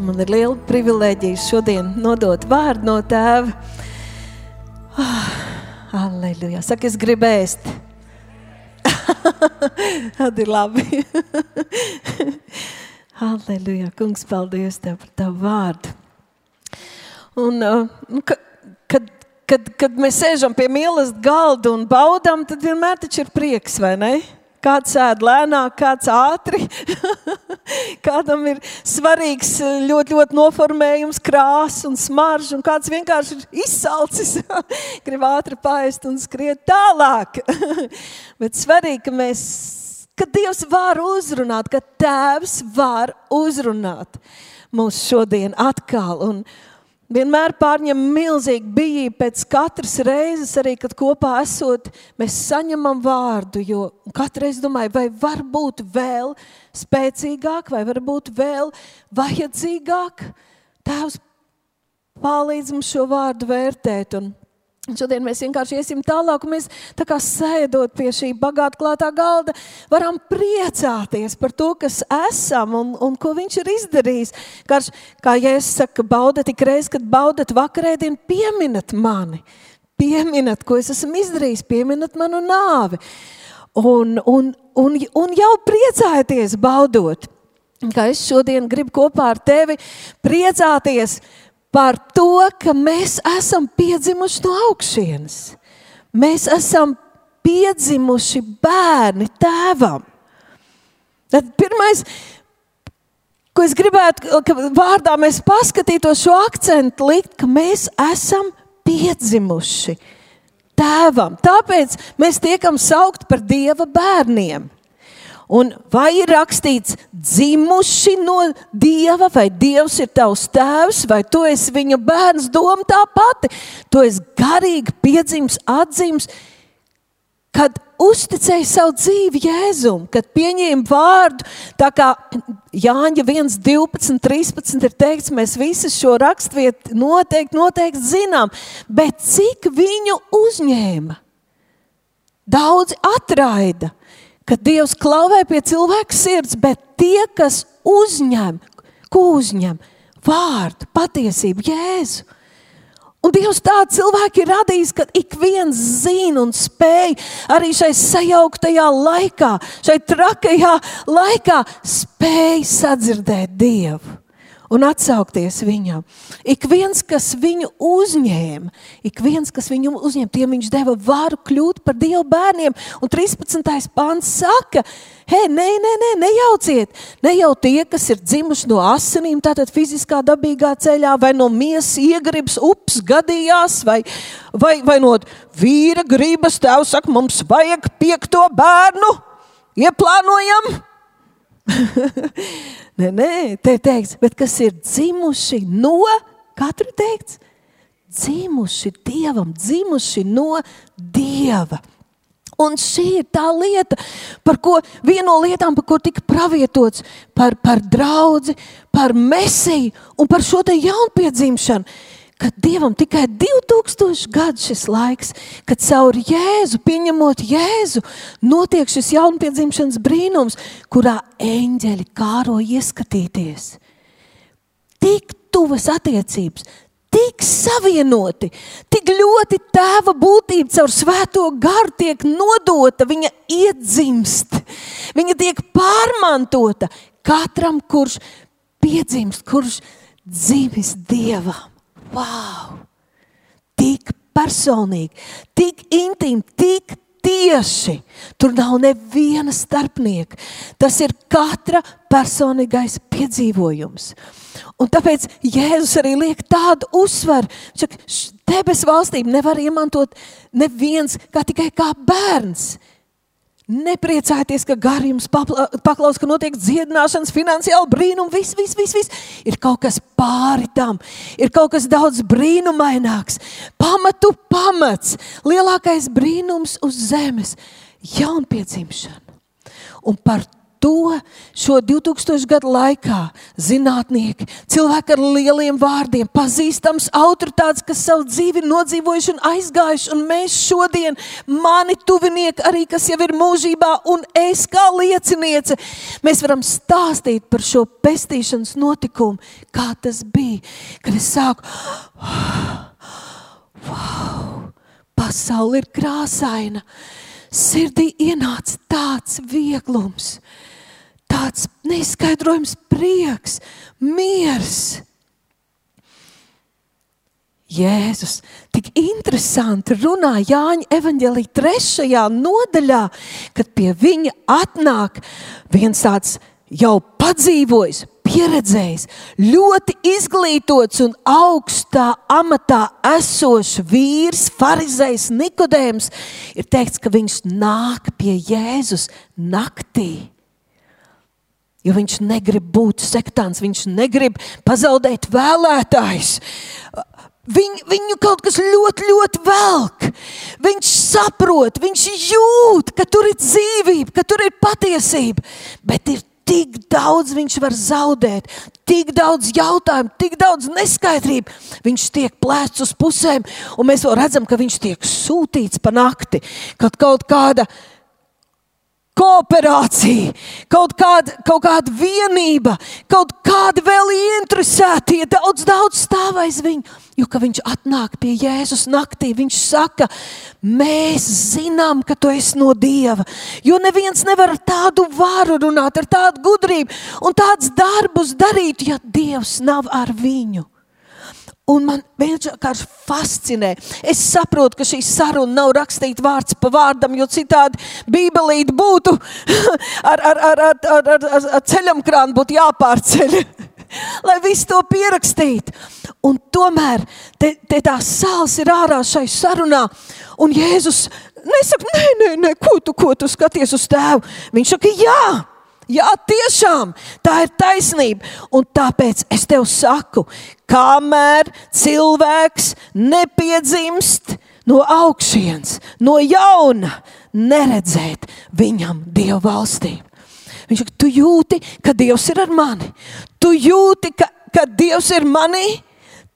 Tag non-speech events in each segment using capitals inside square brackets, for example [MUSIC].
Man ir liela privilēģija šodien nodot vārdu no tēva. Oh, Aleluja! Saka, es gribu ēst. [LAUGHS] Tad ir labi. [LAUGHS] Aleluja! Kungs, paldies Tev par Tavu vārdu. Un, uh, kad, kad, kad mēs sēžam pie mīlestības galda un baudām, tad vienmēr ir prieks, vai ne? Kāds ēd lēnāk, kāds ātri. [LAUGHS] Kādam ir svarīgs ļoti, ļoti noformējums, krāsa un smarža, un kāds vienkārši ir izsalcis, [LAUGHS] grib ātri paēst un skriet tālāk. [LAUGHS] Bet svarīgi, ka mēs, ka Dievs var uzrunāt, ka Tēvs var uzrunāt mūs šodien atkal. Un, vienmēr pārņem milzīgu bijību pēc katras reizes, arī kad kopā esot, mēs saņemam vārdu. Jo katru reizi domāju, vai var būt vēl spēcīgāk, vai varbūt vēl vajadzīgāk. Tēvs palīdz mums šo vārdu vērtēt. Un Šodien mēs vienkārši iesim tālāk, un mēs tā kā sēdot pie šī bagāta klātā galda, varam priecāties par to, kas esam un, un ko viņš ir izdarījis. Karš, kā Jēzus saka, baudat ik reiz, kad baudat vakarēdienu, pieminat mani, pieminat, ko es esmu izdarījis, pieminat manu nāvi. Un, un, un, un jau priecājieties, baudot. Kā es šodien gribu kopā ar tevi priecāties par to, ka mēs esam piedzimuši no augšienes. Mēs esam piedzimuši bērni tēvam. Tad pirmais, ko es gribētu, ka vārdā mēs paskatītos šo akcentu likt, ka mēs esam piedzimuši tēvam. Tāpēc mēs tiekam saukt par Dieva bērniem. Un vai ir rakstīts, dzimuši no dieva, vai dievs ir tavs tēvs, vai tu esi viņa bērns, doma tā pati. Tu esi garīgi piedzimis, atzīmis, kad uzticēji savu dzīvi Jēzum, kad pieņēma vārdu. Tā kā Jāņa 1, 12, 13 ir teikts, mēs visi šo raksturvietu noteikti, noteikti zinām, bet cik viņu uzņēma? Daudzi atraida ka Dievs klauvē pie cilvēka sirds, bet tie, kas uzņem, ko uzņem? Vārdu, patiesību, Jēzu. Un Dievs tādu cilvēku ir radījis, ka ik viens zina un spēj arī šai sajauktajā laikā, šai trakajā laikā, spēj sadzirdēt Dievu un atsaukties viņam. Ik viens, kas viņu uzņēma, ik viens, kas viņu uzņēma, tiem viņš deva varu kļūt par Dieva bērniem. Un 13. pāns saka, hei, nē, nē, nē, nejauciet. Ne jau tie, kas ir dzimuši no asinīm, tātad fiziskā dabīgā ceļā, vai no miesas iegribas ups gadījās, vai, vai, vai no vīra gribas, tēvs saka, mums vajag piekto bērnu, ieplānojam. [LAUGHS] Nē, nē, te teikts, bet kas ir dzimuši no, katru teikts, dzimuši dievam, dzimuši no dieva. Un šī ir tā lieta, par ko viena no lietām, par ko tika pravietots, par, par draugu, par mesiju un par šo jaunpiedzimšanu ka Dievam tikai 2000 gadu šis laiks, kad caur Jēzu, pieņemot Jēzu, notiek šis jaunpiedzimšanas brīnums, kurā eņģeļi kāro ieskatīties. Tik tuvas attiecības, tik savienoti, tik ļoti tēva būtība caur svēto garu tiek nodota, viņa iedzimst, viņa tiek pārmantota katram, kurš piedzimst, kurš dzimis Dievam. Wow! Tik personīgi, tik intīmi, tik tieši. Tur nav neviena starpnieka. Tas ir katra personīgais piedzīvojums. Un tāpēc Jēzus arī liek tādu uzsvaru, debesu valstību nevar iemantot neviens kā tikai kā bērns. Nepriecājieties, ka gari jums paklaus, ka notiek dziedināšanas, finansiāli brīnumi. Viss, viss, viss, viss. Ir kaut kas pāri tam, ir kaut kas daudz brīnumaināks. Pamatu pamats, lielākais brīnums uz zemes - jaunpiedzimšana. Un par to šo 2000 gadu laikā zinātnieki, cilvēki ar lieliem vārdiem, pazīstams autoritātes, kas savu dzīvi ir nodzīvojuši un aizgājuši, un mēs šodien, mani tuvinieki, arī kas jau ir mūžībā, un es kā lieciniece, mēs varam stāstīt par šo pestīšanas notikumu, kā tas bija, kad es sāku. [GASPS] Wow, pasaule ir krāsaina. Sirdī ienāca tāds vieglums, tāds neskaidrojams prieks, miers. Jēzus tik interesanti runā Jāņa evanģēlī trešajā nodaļā, kad pie viņa atnāk viens tāds jau padzīvojis, pieredzējis, ļoti izglītots un augstā amatā esošs vīrs, farizējs Nikodējums, ir teikts, ka viņš nāk pie Jēzus naktī. Jo viņš negrib būt sektāns, viņš negrib pazaudēt vēlētājus. Viņ, viņu kaut kas ļoti, ļoti velk. Viņš saprot, viņš jūt, ka tur ir dzīvība, ka tur ir patiesība. Bet ir tik daudz viņš var zaudēt, tik daudz jautājumu, tik daudz neskaidrību. Viņš tiek plēsts uz pusēm, un mēs redzam, ka viņš tiek sūtīts pa nakti, kad kaut kāda kooperācija, kaut kāda, kaut kāda vienība, kaut kādi vēl ieinteresētie, daudz, daudz stāv aiz viņu. Jo, kad viņš atnāk pie Jēzus naktī, viņš saka, mēs zinām, ka tu esi no Dieva. Jo neviens nevar ar tādu varu runāt, ar tādu gudrību un tādus darbus darīt, ja Dievs nav ar viņu. Un man vienkārši fascinē. Es saprotu, ka šī saruna nav rakstīta vārds pa vārdam, jo citādi Bībelīte būtu [LAUGHS] ar, ar, ar, ar, ar, ar, ar ceļam krānu būtu jāpārceļ. [LAUGHS] Lai visu to pierakstītu. Un tomēr te, te tā sāls ir ārā šai sarunā. Un Jēzus nesaka, nē, nē, nē, ko tu, ko tu skaties uz tēvu. Viņš saka, jā. Jā, tiešām tā ir taisnība. Un tāpēc es tev saku, kamēr cilvēks nepiedzimst no augšas, no jauna, neredzēt viņam dievu valstību. Viņš saka, tu jūti, ka Dievs ir ar mani. Tu jūti, ka, ka Dievs ir manī.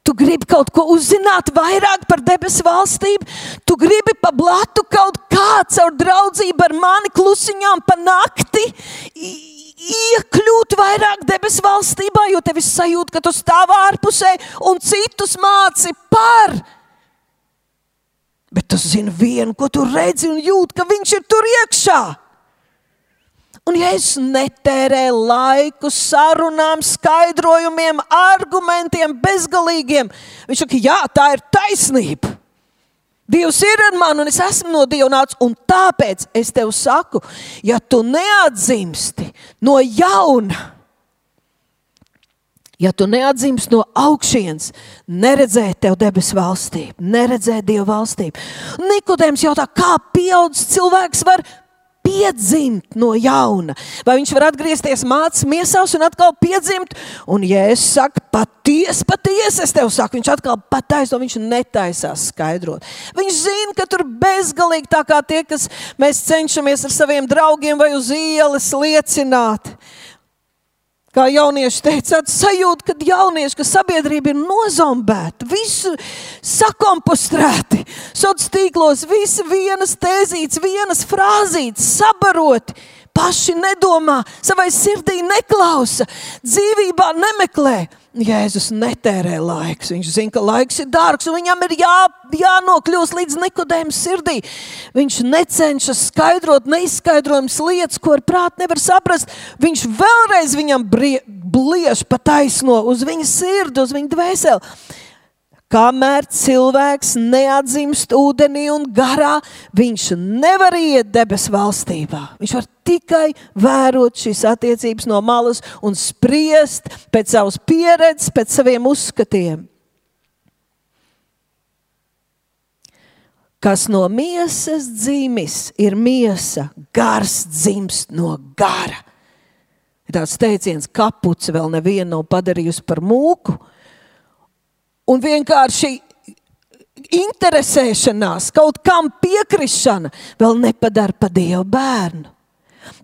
Tu gribi kaut ko uzzināt vairāk par debesu valstību, tu gribi pa blatu kaut kāds ar draudzību ar mani klusiņām pa nakti iekļūt vairāk debesu valstībā, jo tev ir sajūta, ka tu stāv ārpusē un citus māci par. Bet tu zini vienu, ko tu redzi un jūti, ka viņš ir tur iekšā. Un, ja es netērēju laiku sarunām, skaidrojumiem, argumentiem, bezgalīgiem, viņš saka, jā, tā ir taisnība. Dievs ir ar mani, un es esmu no Dieva nācis. Tāpēc es tev saku, ja tu neatzimsti no jauna, ja tu neatzimsti no augšas, neredzēt tev debesu valstību, neredzēt Dieva valstību. Nikodējums jautā, kā pieaugušs cilvēks var piedzimt no jauna. Vai viņš var atgriezties mācības miesās un atkal piedzimt? Un, ja es saku, patiesi, patiesi, es tev saku, viņš atkal pataisno, viņš netaisās skaidrot. Viņš zina, ka tur bezgalīgi tā kā tie, kas mēs cenšamies ar saviem draugiem vai uz ielas liecināt kā jaunieši teica, sajūta, ka jaunieši, ka sabiedrība ir nozombēta, visu sakompostrēti, sociālos tīklos, visi vienas tēzītes, vienas frāzītes, sabaroti. Paši nedomā, savai sirdī neklausa, dzīvībā nemeklē. Jēzus netērē laiks. Viņš zina, ka laiks ir dārgs un viņam ir jā, jānokļūst līdz Nikodēmas sirdī. Viņš necenšas skaidrot neizskaidrojamas lietas, ko ar prātu nevar saprast. Viņš vēlreiz viņam bliež pa taisno uz viņa sirdi, uz viņa dvēseli. Kamēr cilvēks neatzimst ūdenī un garā, viņš nevar iet debesu valstībā. Viņš var tikai vērot šīs attiecības no malas un spriest pēc savas pieredzes, pēc saviem uzskatiem. Kas no miesas dzimis, ir miesa, gars dzimst no gara. Tāds teiciens, kapuce vēl neviena nav padarījusi par mūku un vienkārši interesēšanās, kaut kam piekrišana vēl nepadara par Dievu bērnu.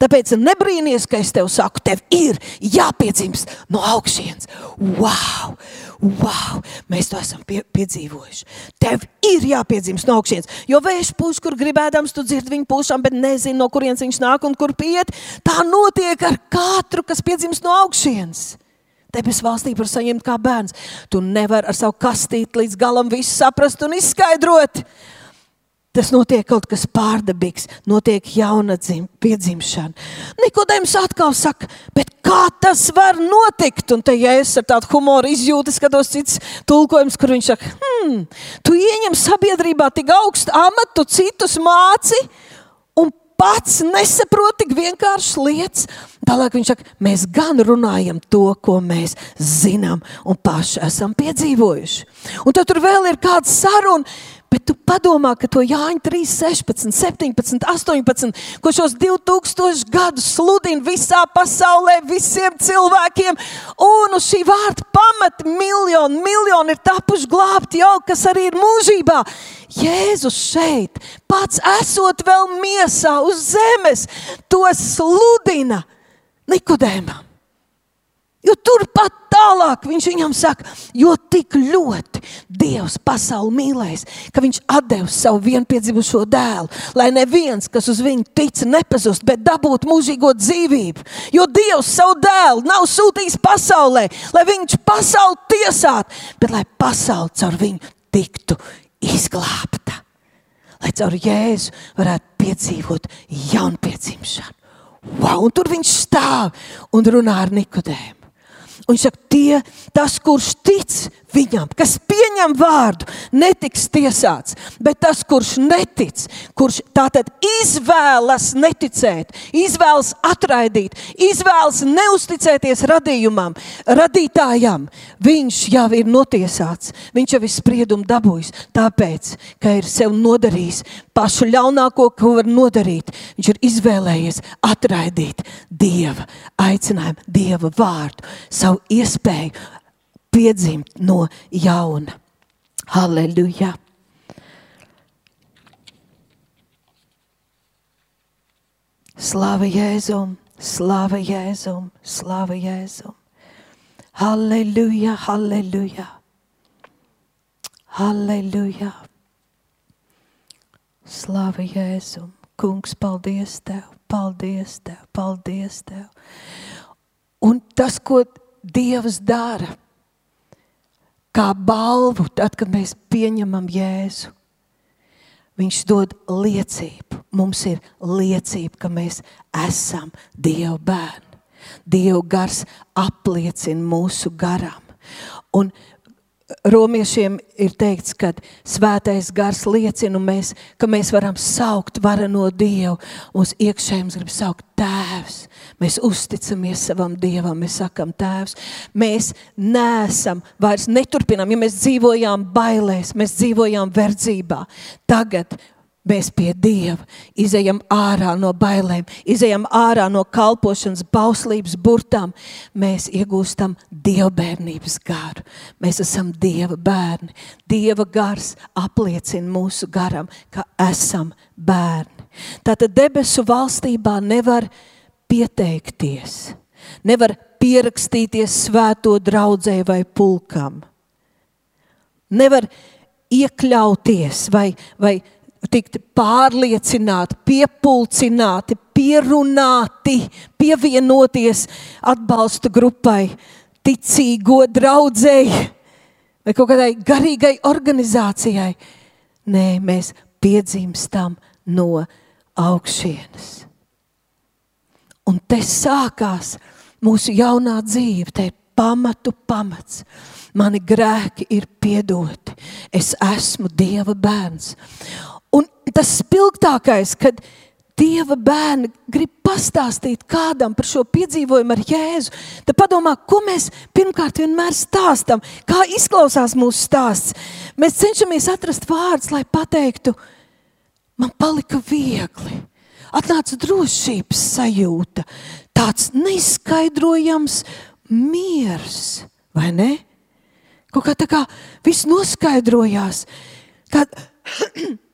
Tāpēc nebrīnīties, ka es tev saku, tev ir jāpiedzimst no augšas. Wow! wow, mēs to esam pie, piedzīvojuši. Tev ir jāpiedzimst no augšas. Jo vējš pūš, kur gribēdams, tu dzirdi viņu pūšām, bet nezini, no kurienes viņš nāk un kur piet. Tā notiek ar katru, kas piedzimst no augšas. Debes valstī var saņemt kā bērns. Tu nevari ar savu kastīti līdz galam visu saprast un izskaidrot. Tas notiek kaut kas pārdabīgs, notiek jauna dzim, piedzimšana. Nikodējums atkal saka, bet kā tas var notikt? Un te, ja es ar tādu humoru izjūtu, skatos cits tulkojums, kur viņš saka, hmm, tu ieņem sabiedrībā tik augstu amatu, citus māci, un pats nesaproti tik vienkāršas lietas. Tālāk viņš saka, mēs gan runājam to, ko mēs zinām un paši esam piedzīvojuši. Un tad tur vēl ir kāda saruna Bet tu padomā, ka to Jāņa 3, 16, 17, 18, ko šos 2000 gadus sludina visā pasaulē, visiem cilvēkiem, un uz šī vārda pamata miljoni, miljoni ir tapuši glābti jau, kas arī ir mūžībā. Jēzus šeit, pats esot vēl miesā uz zemes, to sludina Nikodēmam. Jo turpat tālāk viņš viņam saka, jo tik ļoti Dievs pasauli mīlēs, ka viņš devis savu vienpiedzimušo dēlu, lai neviens, kas uz viņu tic, nepazust, bet dabūtu mūžīgo dzīvību. Jo Dievs savu dēlu nav sūtījis pasaulē, lai viņš pasauli tiesātu, bet lai pasauli caur viņu tiktu izglābta. Lai caur Jēzu varētu piedzīvot jaunpiedzimšanu. Wow, un tur viņš stāv un runā ar Nikodēmu. Un viņš saka, tie, tas, kurš tic viņam, kas pieņem vārdu, netiks tiesāts. Bet tas, kurš netic, kurš tātad izvēlas neticēt, izvēlas atraidīt, izvēlas neusticēties radījumam, radītājam, viņš jau ir notiesāts. Viņš jau ir spriedumu dabūjis, tāpēc, ka ir sev nodarījis pašu ļaunāko, ko var nodarīt. Viņš ir izvēlējies atraidīt Dieva aicinājumu, Dieva vārdu, savu iespēju piedzimt no jauna. Halleluja! Slava Jēzum, slava Jēzum, slava Jēzum. Halleluja, halleluja. Halleluja. Slava Jēzum. Kungs, paldies Tev, paldies Tev, paldies Tev. Un tas, ko Dievs dara, kā balvu, tad, kad mēs pieņemam Jēzu. Viņš dod liecību. Mums ir liecība, ka mēs esam Dieva bērni. Dieva gars apliecina mūsu garam. Un romiešiem ir teikts, ka svētais gars liecina, mēs, ka mēs varam saukt varano Dievu. Mūsu iekšējums grib saukt Tēvs. Mēs uzticamies savam Dievam, mēs sakam Tēvs. Mēs neesam vairs neturpinām, ja mēs dzīvojām bailēs, mēs dzīvojām verdzībā. Tagad Mēs pie Dieva izejam ārā no bailēm, izejam ārā no kalpošanas, bauslības burtām. Mēs iegūstam dievbijības garu. Mēs esam Dieva bērni. Dieva gars apliecina mūsu garam, ka esam bērni. Tātad debesu valstībā nevar pieteikties, nevar pierakstīties svēto draudzē vai pulkam. Nevar iekļauties vai, vai tikt pārliecināti, piepulcināti, pierunāti, pievienoties atbalsta grupai, ticīgo draudzēji vai kaut kādai garīgai organizācijai. Nē, mēs piedzimstam no augšienes. Un te sākās mūsu jaunā dzīve, te ir pamatu pamats. Mani grēki ir piedoti. Es esmu Dieva bērns. Un tas spilgtākais, kad Dieva bērni grib pastāstīt kādam par šo piedzīvojumu ar Jēzu, tad padomā, ko mēs pirmkārt vienmēr stāstam, kā izklausās mūsu stāsts. Mēs cenšamies atrast vārdus, lai pateiktu, man palika viegli. Atnāca drošības sajūta, tāds neizskaidrojams miers, vai ne? Kaut kā tā kā viss noskaidrojās. Kad, [CLEARS THROAT]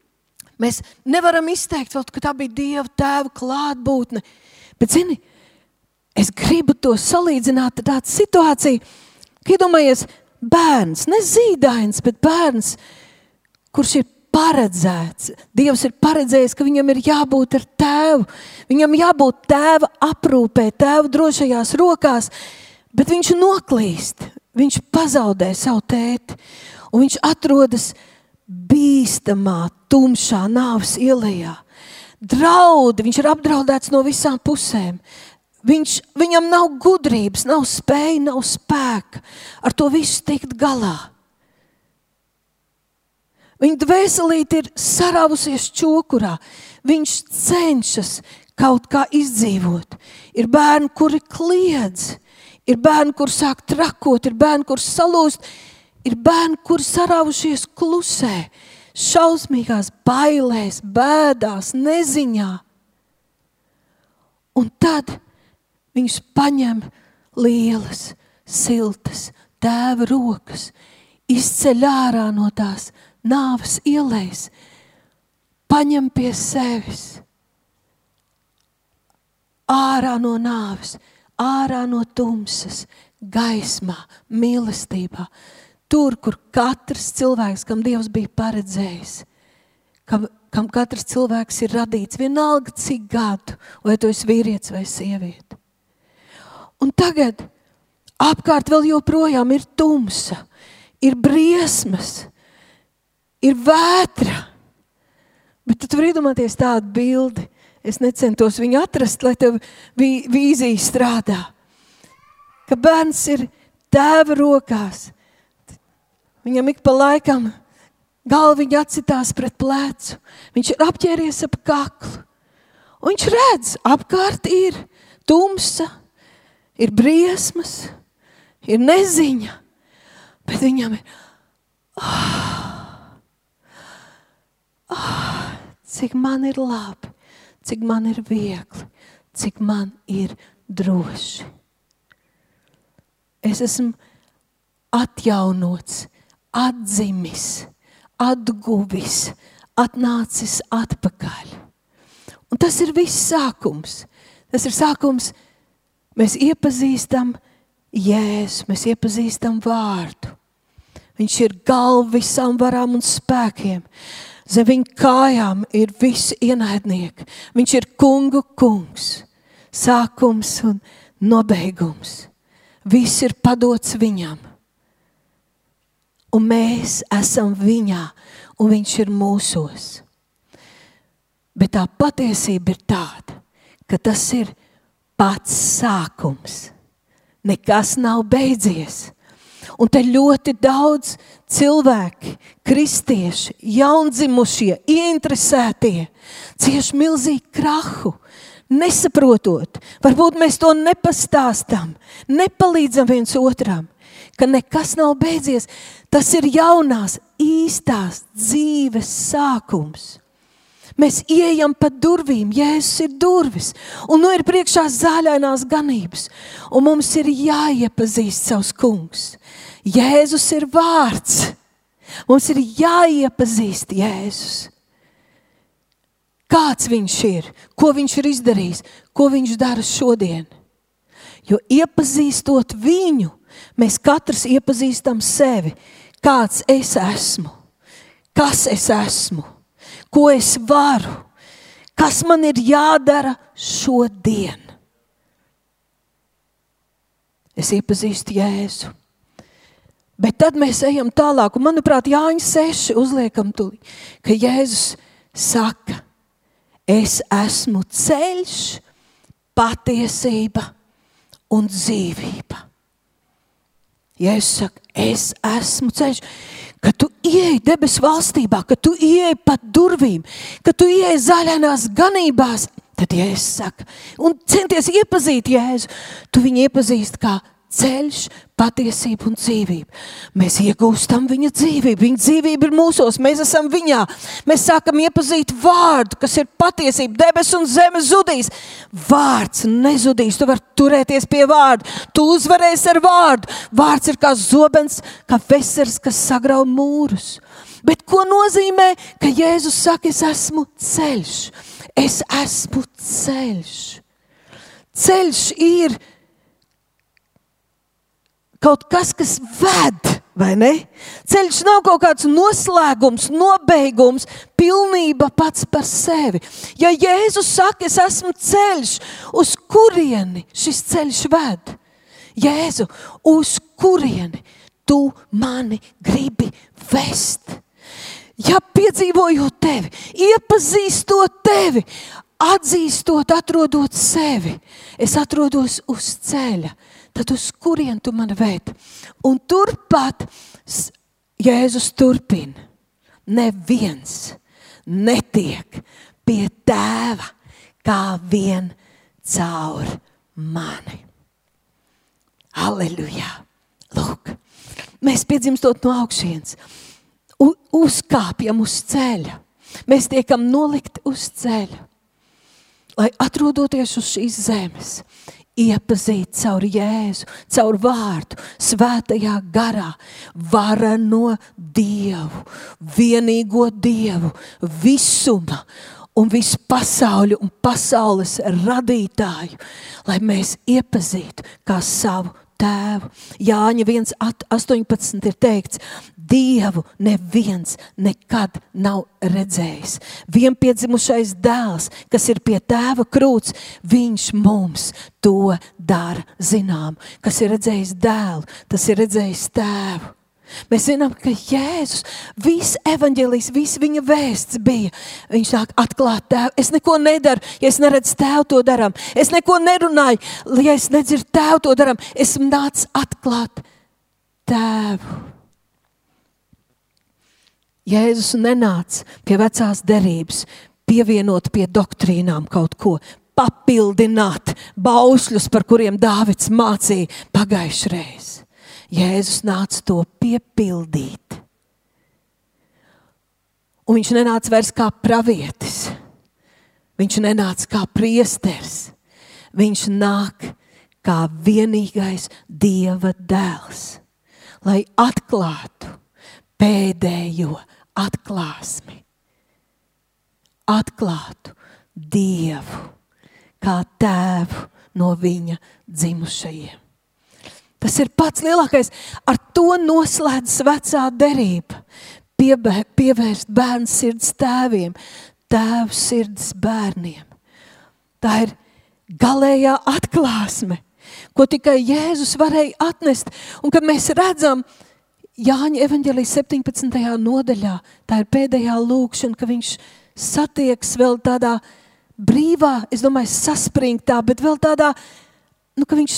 Mēs nevaram izteikt, vēl, ka tā bija Dieva tēva klātbūtne. Bet, zini, es gribu to salīdzināt ar tādu situāciju, ka iedomājies bērns, ne zīdains, bet bērns, kurš ir paredzēts. Dievs ir paredzējis, ka viņam ir jābūt ar tēvu. Viņam jābūt tēva aprūpē, tēva drošajās rokās, bet viņš noklīst. Viņš pazaudē savu tēti, un viņš atrodas bīstamā, tumšā nāves ielā. Draudi, viņš ir apdraudēts no visām pusēm. Viņš, viņam nav gudrības, nav spēja, nav spēka ar to visu tikt galā. Viņa dvēselīte ir sarāvusies čokurā. Viņš cenšas kaut kā izdzīvot. Ir bērni, kuri kliedz, ir bērni, kur sāk trakot, ir bērni, kur salūst, ir bērni, kuri sarāvušies klusē, šausmīgās bailēs, bēdās, neziņā. Un tad Viņš paņem lielas, siltas tēva rokas, izceļ ārā no tās nāves ielēs, paņem pie sevis, ārā no nāves, ārā no tumsas, gaismā, mīlestībā. Tur, kur katrs cilvēks, kam Dievs bija paredzējis, kam, kam katrs cilvēks ir radīts, vienalga cik gadu, vai tu esi vīrietis vai sieviete. Un tagad apkārt vēl joprojām ir tumsa, ir briesmas, ir vētra. Bet tu vari iedomāties tādu bildi. Es necentos viņu atrast, lai tev vīzija strādā. Ka bērns ir tēva rokās. Viņam ik pa laikam galviņa atsitās pret plecu. Viņš ir apģēries ap kaklu. Un viņš redz, apkārt ir tumsa, ir briesmas, ir neziņa, bet viņam ir. Oh, oh, cik man ir labi, cik man ir viegli, cik man ir droši. Es esmu atjaunots, atzimis, atguvis, atnācis atpakaļ. Un tas ir viss sākums. Tas ir sākums Mēs iepazīstam Jēzu, mēs iepazīstam vārdu. Viņš ir galva visām varām un spēkiem. Zem viņa kājām ir visi ienaidnieki. Viņš ir kungu kungs, sākums un nobeigums. Viss ir padots viņam. Un mēs esam viņā, un viņš ir mūsos. Bet tā patiesība ir tāda, ka tas ir pats sākums. Nekas nav beidzies. Un te ļoti daudz cilvēki, kristieši, jaundzimušie, ieinteresētie, cieši milzīgu krahu, nesaprotot. Varbūt mēs to nepastāstām, nepalīdzam viens otram, ka nekas nav beidzies. Tas ir jaunās, īstās dzīves sākums. Mēs ejam pa durvīm, Jēzus ir durvis, un nu ir priekšā zāļainās ganības, un mums ir jāiepazīst savs kungs. Jēzus ir vārds, mums ir jāiepazīst Jēzus. Kāds viņš ir, ko viņš ir izdarījis, ko viņš dara šodien. Jo iepazīstot viņu, mēs katrs iepazīstam sevi, kāds es esmu, kas es esmu ko es varu, kas man ir jādara šodien. Es iepazīstu Jēzu. Bet tad mēs ejam tālāk, un manuprāt, Jāņa 6 uzliekam tuli, ka Jēzus saka, es esmu ceļš, patiesība un dzīvība. Jēzus saka, es esmu ceļš ka tu ieej debesu valstībā, ka tu ieej pat durvīm, ka tu ieej zaļās ganībās. Tad Jēzus saka, un centies iepazīt Jēzu. Tu viņu iepazīsti kā ceļš, patiesība un dzīvība. Mēs iegūstam viņa dzīvību. Viņa dzīvība ir mūsos, mēs esam viņā. Mēs sākam iepazīt vārdu, kas ir patiesība. Debes un zeme zudīs. Vārds nezudīs. Tu vari turēties pie vārda. Tu uzvarēsi ar vārdu. Vārds ir kā zobens, kā vesels, kas sagrauj mūrus. Bet ko nozīmē, ka Jēzus saka, es esmu ceļš? Es esmu ceļš. ceļš ir kaut kas, kas ved. Ceļš nav kaut kāds noslēgums, nobeigums, pilnība pats par sevi. Ja Jēzus saka, es esmu ceļš, uz kurieni šis ceļš ved? Jēzu, uz kurieni tu mani gribi vest? Ja piedzīvojot tevi, iepazīstot tevi, atzīstot, atrodot sevi, es atrodos uz ceļa tad uz kurien tu mani vēd? Un turpat Jēzus turpina. Neviens netiek pie tēva kā vien caur mani. Aleluja! Lūk, mēs piedzimstot no augšas, uzkāpjam uz ceļa. Mēs tiekam nolikti uz ceļa, lai atrodoties uz šīs zemes, iepazīt caur Jēzu, caur vārdu, svētajā garā, varano Dievu, vienīgo Dievu, visuma un visu pasauļu un pasaules radītāju, lai mēs iepazītu kā savu tēvu. Jāņa 1,18 ir teikts, Dievu neviens nekad nav redzējis. Vienpiedzimušais dēls, kas ir pie tēva krūts, viņš mums to dara zinām. Kas ir redzējis dēlu, tas ir redzējis tēvu. Mēs zinām, ka Jēzus, viss evaņģēlijs, viss viņa vēsts bija. Viņš sāk atklāt tēvu. Es neko nedaru, ja es neredzu tēvu to darām. Es neko nerunāju, ja es nedzirdu tēvu to darām. Es nācu atklāt tēvu. Jēzus nenāca pie vecās derības, pievienot pie doktrīnām kaut ko, papildināt baušļus, par kuriem Dāvids mācīja pagājušajā reizē. Jēzus nāca to piepildīt. Un viņš nenāca vairs kā pravietis, viņš nenāca kā priesteris, viņš nāk kā vienīgais Dieva dēls, lai atklātu pēdējo atklāsmi, atklātu Dievu kā tēvu no viņa dzimušajiem. Tas ir pats lielākais. Ar to noslēdzas vecā derība. Piebē, pievērst bērnu sirds tēviem, tēvu sirds bērniem. Tā ir galējā atklāsme, ko tikai Jēzus varēja atnest. Un kad mēs redzam, Jāņa evanģēlijas 17. nodaļā, tā ir pēdējā lūkšana, ka viņš satiekas vēl tādā brīvā, es domāju, saspringtā, bet vēl tādā nu, ka viņš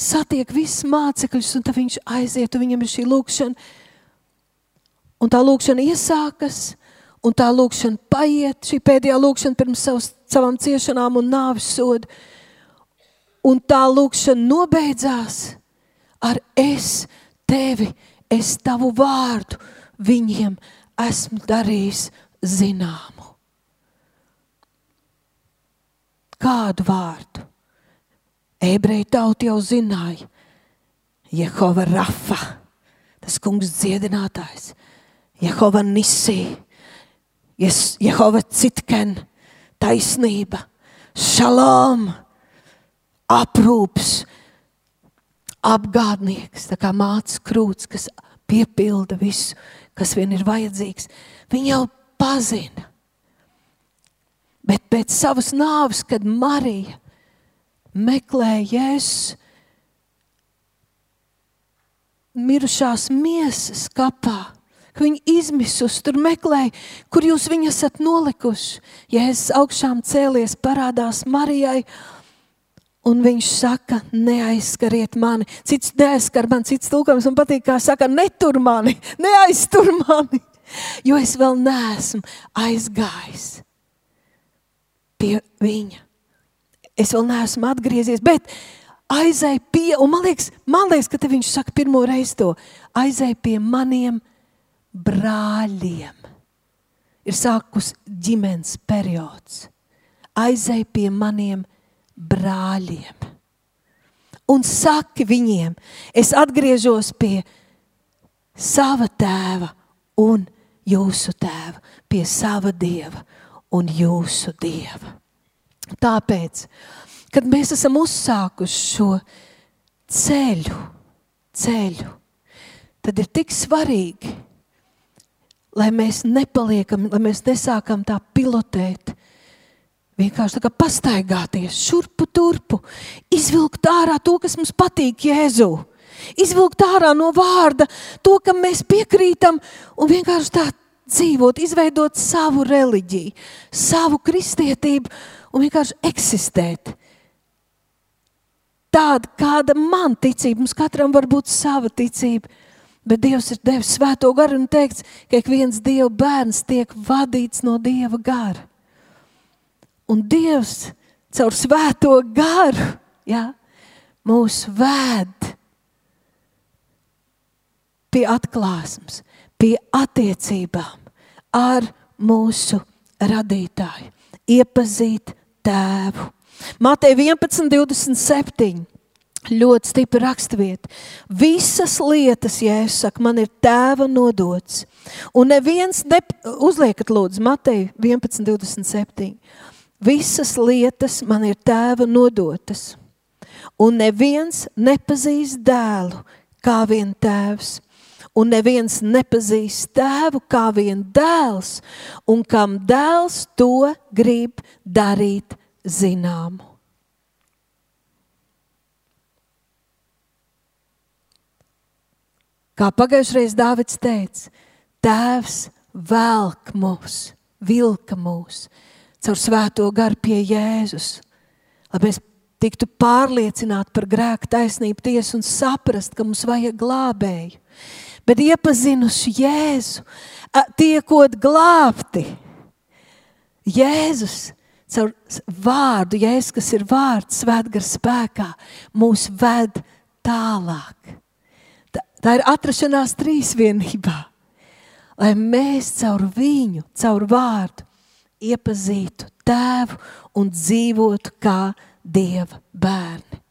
satiek visus mācekļus, un tad viņš aiziet, un viņam ir šī lūkšana. Un tā lūkšana iesākas, un tā lūkšana paiet, šī pēdējā lūkšana pirms savas, savām ciešanām un nāves sodu. Un tā lūkšana nobeidzās ar es tevi, es tavu vārdu viņiem esmu darījis zināmu. Kādu vārdu? Ebreju tauta jau zināja, Jehova Rafa, tas kungs dziedinātājs, Jehova Nisī, Jehova Citken, taisnība, šalom, aprūps, apgādnieks, tā kā mācis krūts, kas piepilda visu, kas vien ir vajadzīgs. Viņi jau pazina. Bet pēc savas nāves, kad Marija meklējies mirušās miesas kapā. Viņa izmisus, tur meklēja, kur jūs viņu esat nolikuši. Jēzus augšām cēlies, parādās Marijai, un viņš saka, neaizskariet mani. Cits neaizskar mani, cits tulkojums man patīk, kā saka, netur mani, neaiztur mani, jo es vēl neesmu aizgājis pie viņa es vēl neesmu atgriezies, bet aizēj pie, un man liekas, man liekas ka viņš saka pirmo reizi to, aizēj pie maniem brāļiem. Ir sākus ģimenes periods. Aizēj pie maniem brāļiem. Un saki viņiem, es atgriežos pie sava tēva un jūsu tēva, pie sava dieva un jūsu dieva. Tāpēc kad mēs esam uzsākuši šo ceļu, ceļu, tad ir tik svarīgi, lai mēs nepaliekam, lai mēs nesākam tā pilotēt. Vienkārši tā kā pastaigāties, šurpu, turpu, izvilkt ārā to, kas mums patīk, Jēzu. Izvilkt ārā no vārda to, kam mēs piekrītam, un vienkārši tā dzīvot, izveidot savu reliģiju, savu kristietību un vienkārši eksistēt. Tāda, kāda man ticība, mums katram var būt sava ticība, bet Dievs ir devis svēto garu un teikts, ka ik viens Dieva bērns tiek vadīts no Dieva gara. Un Dievs caur svēto garu ja, mūs ved pie atklāsmes, pie attiecībām ar mūsu radītāju, iepazīt tēvu. Matei 11, 27. Ļoti stipra raksturvieta. Visas lietas, ja es saku, man ir tēva nodots. Un neviens, ne, uzliekat lūdzu, Matei 11, 27. Visas lietas man ir tēva nodotas. Un neviens nepazīst dēlu kā vien tēvs un neviens nepazīst tēvu kā vien dēls, un kam dēls to grib darīt zināmu. Kā pagājušreiz Dāvids teica, Tēvs velk mūs, vilka mūs caur svēto garu pie Jēzus, lai mēs tiktu pārliecināti par grēku, taisnību, tiesu un saprast, ka mums vajag glābēju bet iepazinuši Jēzu, tiekot glābti. Jēzus caur vārdu, Jēzus, kas ir vārds, svētgara spēkā, mūs ved tālāk. Tā, tā ir atrašanās trīsvienībā, lai mēs caur viņu, caur vārdu iepazītu tēvu un dzīvotu kā dieva bērni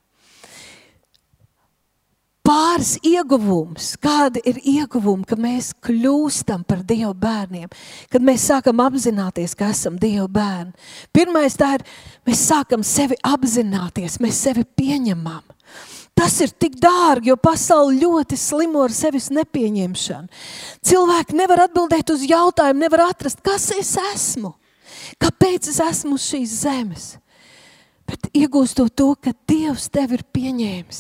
pāris ieguvums. Kāda ir ieguvuma, ka mēs kļūstam par Dieva bērniem, kad mēs sākam apzināties, ka esam Dieva bērni? Pirmais tā ir, mēs sākam sevi apzināties, mēs sevi pieņemam. Tas ir tik dārgi, jo pasaule ļoti slimo ar sevis nepieņemšanu. Cilvēki nevar atbildēt uz jautājumu, nevar atrast, kas es esmu, kāpēc es esmu uz šīs zemes. Bet iegūstot to, ka Dievs tevi ir pieņēmis,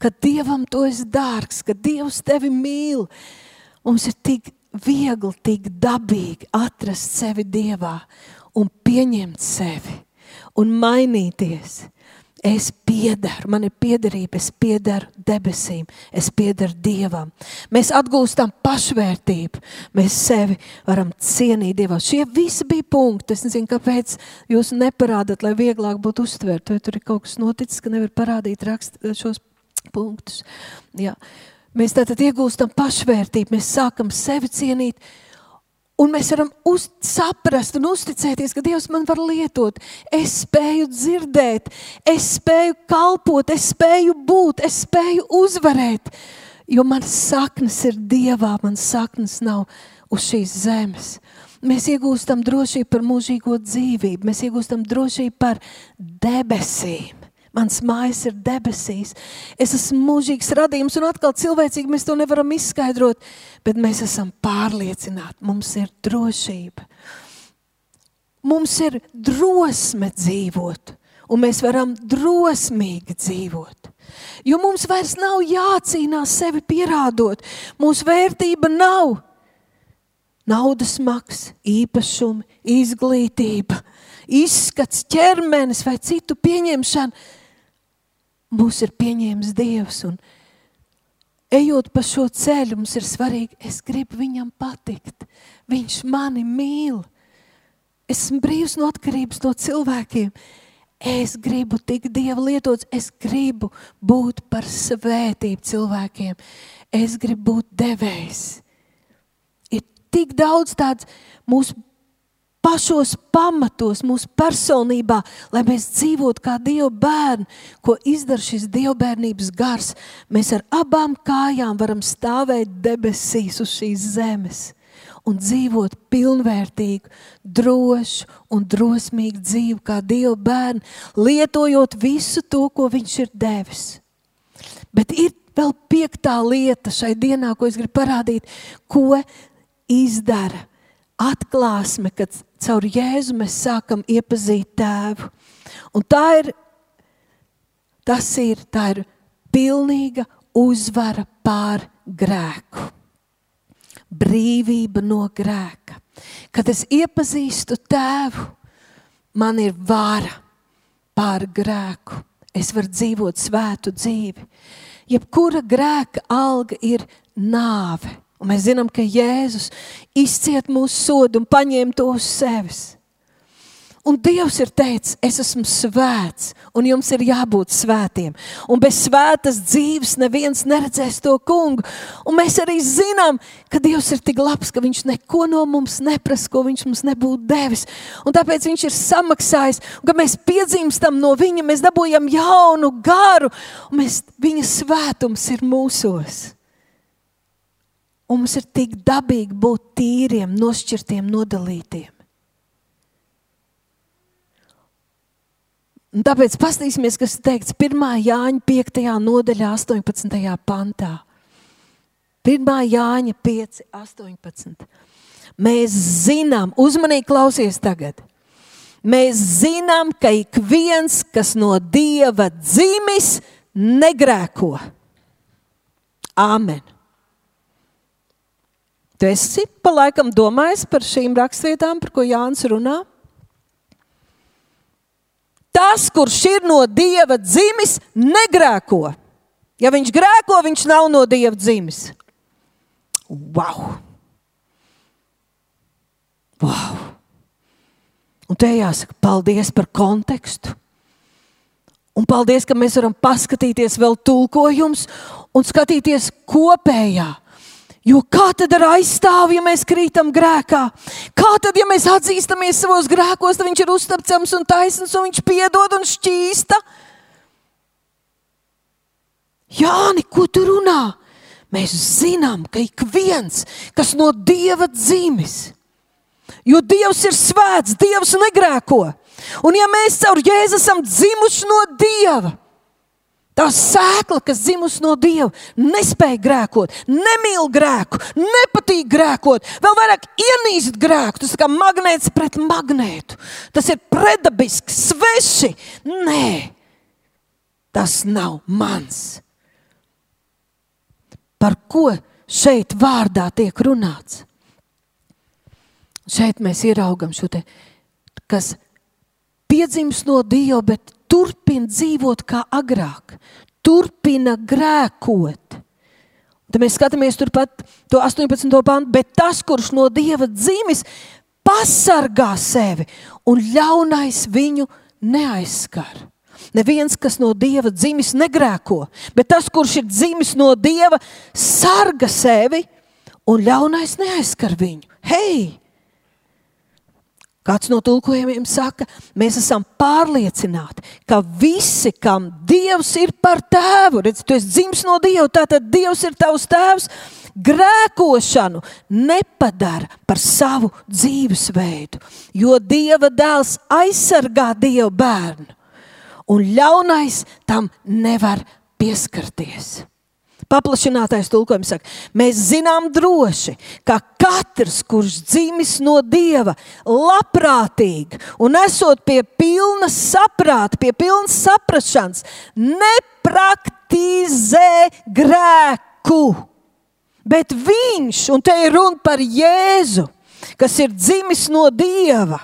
ka Dievam tu esi dārgs, ka Dievs tevi mīl, mums ir tik viegli, tik dabīgi atrast sevi Dievā un pieņemt sevi un mainīties. Es piedaru, man ir piederība, es piedaru debesīm, es piedaru Dievam. Mēs atgūstam pašvērtību, mēs sevi varam cienīt Dievam. Šie visi bija punkti. Es nezinu, kāpēc jūs neparādat, lai vieglāk būtu uztvert. Vai tur ir kaut kas noticis, ka nevar parādīt rakst, šos punktus. Jā. Mēs tātad iegūstam pašvērtību, mēs sākam sevi cienīt, Un mēs varam uz, saprast un uzticēties, ka Dievs man var lietot. Es spēju dzirdēt, es spēju kalpot, es spēju būt, es spēju uzvarēt. Jo manas saknes ir Dievā, manas saknes nav uz šīs zemes. Mēs iegūstam drošību par mūžīgo dzīvību, mēs iegūstam drošību par debesīm. Mans mājas ir debesīs. Es esmu mūžīgs radījums, un atkal cilvēcīgi mēs to nevaram izskaidrot, bet mēs esam pārliecināti. Mums ir drošība. Mums ir drosme dzīvot, un mēs varam drosmīgi dzīvot. Jo mums vairs nav jācīnās sevi pierādot. Mūsu vērtība nav naudas maks, īpašumi, izglītība, izskats, ķermenis vai citu pieņemšana mūs ir pieņēmis Dievs. Un ejot pa šo ceļu, mums ir svarīgi, es gribu viņam patikt. Viņš mani mīl. Esmu brīvs no atkarības no cilvēkiem. Es gribu tik Dieva lietots, es gribu būt par svētību cilvēkiem. Es gribu būt devējs. Ir tik daudz tāds mūsu pašos pamatos, mūsu personībā, lai mēs dzīvotu kā Dieva bērni, ko izdara šis dievbijības gars. Mēs ar abām kājām varam stāvēt debesīs uz šīs zemes. un dzīvot pilnvērtīgu, drošu un drosmīgu dzīvi kā Dieva bērni, lietojot visu to, ko Viņš ir devis. Bet ir vēl piektā lieta šai dienā, ko es gribu parādīt, ko izdara atklāsme, kad caur Jēzu mēs sākam iepazīt tēvu. Un tā ir, tas ir, tā ir pilnīga uzvara pār grēku. Brīvība no grēka. Kad es iepazīstu tēvu, man ir vara pār grēku. Es varu dzīvot svētu dzīvi. Jebkura grēka alga ir nāve. Un mēs zinām, ka Jēzus izciet mūsu sodu un paņēma to uz sevis. Un Dievs ir teicis, es esmu svēts, un jums ir jābūt svētiem. Un bez svētas dzīves neviens neredzēs to kungu. Un mēs arī zinām, ka Dievs ir tik labs, ka Viņš neko no mums neprasa, ko Viņš mums nebūtu devis. Un tāpēc Viņš ir samaksājis, un kad mēs piedzimstam no Viņa, mēs dabūjam jaunu garu, un mēs, Viņa svētums ir mūsos. Un mums ir tik dabīgi būt tīriem, nošķirtiem, nodalītiem. Un tāpēc paskatīsimies, kas teikts 1. Jāņa 5. nodaļā, 18. pantā. 1. Jāņa 5, 18. Mēs zinām, uzmanīgi klausies tagad. Mēs zinām, ka ik viens, kas no dieva dzimis, negrēko. Āmen. Tu esi pa laikam domājis par šīm rakstvietām, par ko Jānis runā? tas, kurš ir no dieva dzimis, negrēko. Ja viņš grēko, viņš nav no dieva dzimis. Wow! wow. Un te jāsaka, paldies par kontekstu. Un paldies, ka mēs varam paskatīties vēl tulkojums un skatīties kopējā Jo kā tad ar aizstāvu, ja mēs krītam grēkā? Kā tad, ja mēs atzīstamies savos grēkos, tad viņš ir uzticams un taisns un viņš piedod un šķīsta? Jāni, ko tu runā? Mēs zinām, ka ik viens, kas no dieva dzimis, jo dievs ir svēts, dievs negrēko. Un ja mēs caur Jēzu esam dzimuši no dieva, Tā sēkla, kas dzimusi no Dieva, nespēja grēkot, nemīl grēku, nepatīk grēkot, vēl vairāk ienīst grēku. Tas kā magnēts pret magnētu. Tas ir predabisks, sveši. Nē, tas nav mans. Par ko šeit vārdā tiek runāts? Šeit mēs ieraugam šo te, kas piedzimst no Dieva, bet turpina dzīvot kā agrāk, turpina grēkot. Tad mēs skatāmies turpat to 18. pantu, bet tas, kurš no dieva dzimis, pasargā sevi un ļaunais viņu neaizskar. Neviens, kas no dieva dzimis, negrēko, bet tas, kurš ir dzimis no dieva, sarga sevi un ļaunais neaizskar viņu. Hei! Kāds no tulkojumiem saka, mēs esam pārliecināti, ka visi, kam Dievs ir par tēvu, redz, tu esi dzimis no Dieva, tātad Dievs ir tavs tēvs, grēkošanu nepadara par savu dzīvesveidu, jo Dieva dēls aizsargā Dieva bērnu, un ļaunais tam nevar pieskarties. Paplašinātais tulkojums saka, mēs zinām droši, ka katrs, kurš dzimis no dieva, labprātīgi un esot pie pilna saprāta, pie pilnas saprašanas, nepraktizē grēku. Bet viņš, un te ir runa par Jēzu, kas ir dzimis no dieva,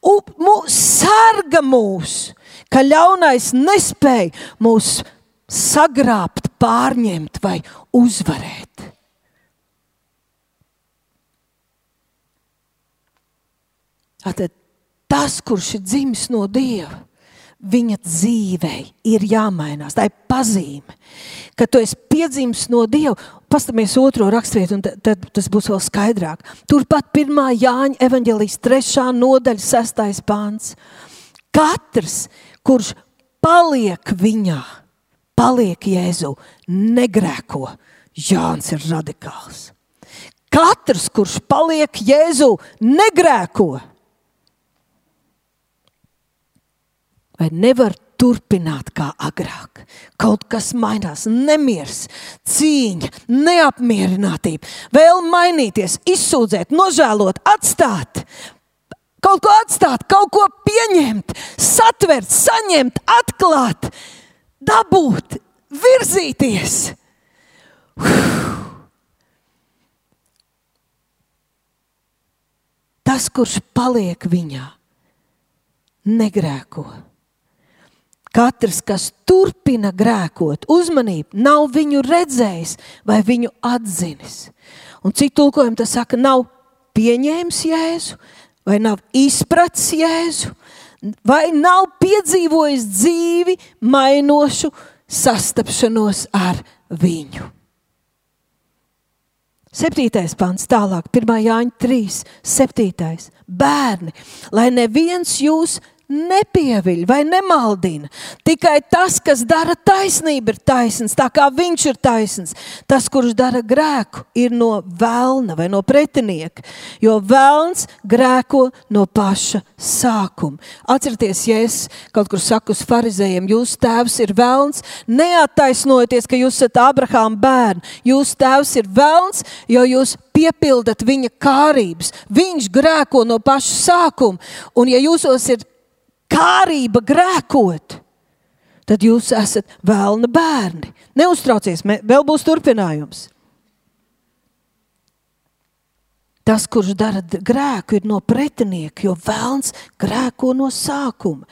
mūs sarga mūs, ka ļaunais nespēja mūs sagrābt, pārņemt vai uzvarēt. Tātad tas, kurš ir dzimis no Dieva, viņa dzīvei ir jāmainās. Tā ir pazīme, ka tu esi piedzimis no Dieva. Paskatāmies otro raksturvietu, un tad, tad tas būs vēl skaidrāk. Turpat 1. Jāņa evanģelijas 3. nodaļa, 6. pāns. Katrs, kurš paliek viņā, paliek Jēzu, negrēko. Jānis ir radikāls. Katrs, kurš paliek Jēzu, negrēko. Vai nevar turpināt kā agrāk? Kaut kas mainās, nemieris, cīņa, neapmierinātība, vēl mainīties, izsūdzēt, nožēlot, atstāt. Kaut ko atstāt, kaut ko pieņemt, satvert, saņemt, atklāt, dabūt, virzīties. Uf. Tas, kurš paliek viņā, negrēko. Katrs, kas turpina grēkot, uzmanību, nav viņu redzējis vai viņu atzinis. Un citu tulkojumu tas saka, nav pieņēmis Jēzu, vai nav izpratis Jēzu, vai nav piedzīvojis dzīvi, mainošu sastapšanos ar viņu. Septītais pants, tālāk, 1. Jāņa 3, 7. Bērni, lai neviens jūs nepieviļ vai nemaldina. Tikai tas, kas dara taisnību, ir taisns, tā kā viņš ir taisns. Tas, kurš dara grēku, ir no vēlna vai no pretinieka, jo vēlns grēko no paša sākuma. Atcerieties, ja es kaut kur saku uz farizējiem, jūsu tēvs ir vēlns, neattaisnojieties, ka jūs esat Abrahāma bērni. Jūsu tēvs ir vēlns, jo jūs piepildat viņa kārības. Viņš grēko no paša sākuma. Un, ja jūsos ir kārība grēkot, tad jūs esat vēlna bērni. Neuztraucies, vēl būs turpinājums. Tas, kurš dara grēku, ir no pretinieka, jo vēlns grēko no sākuma.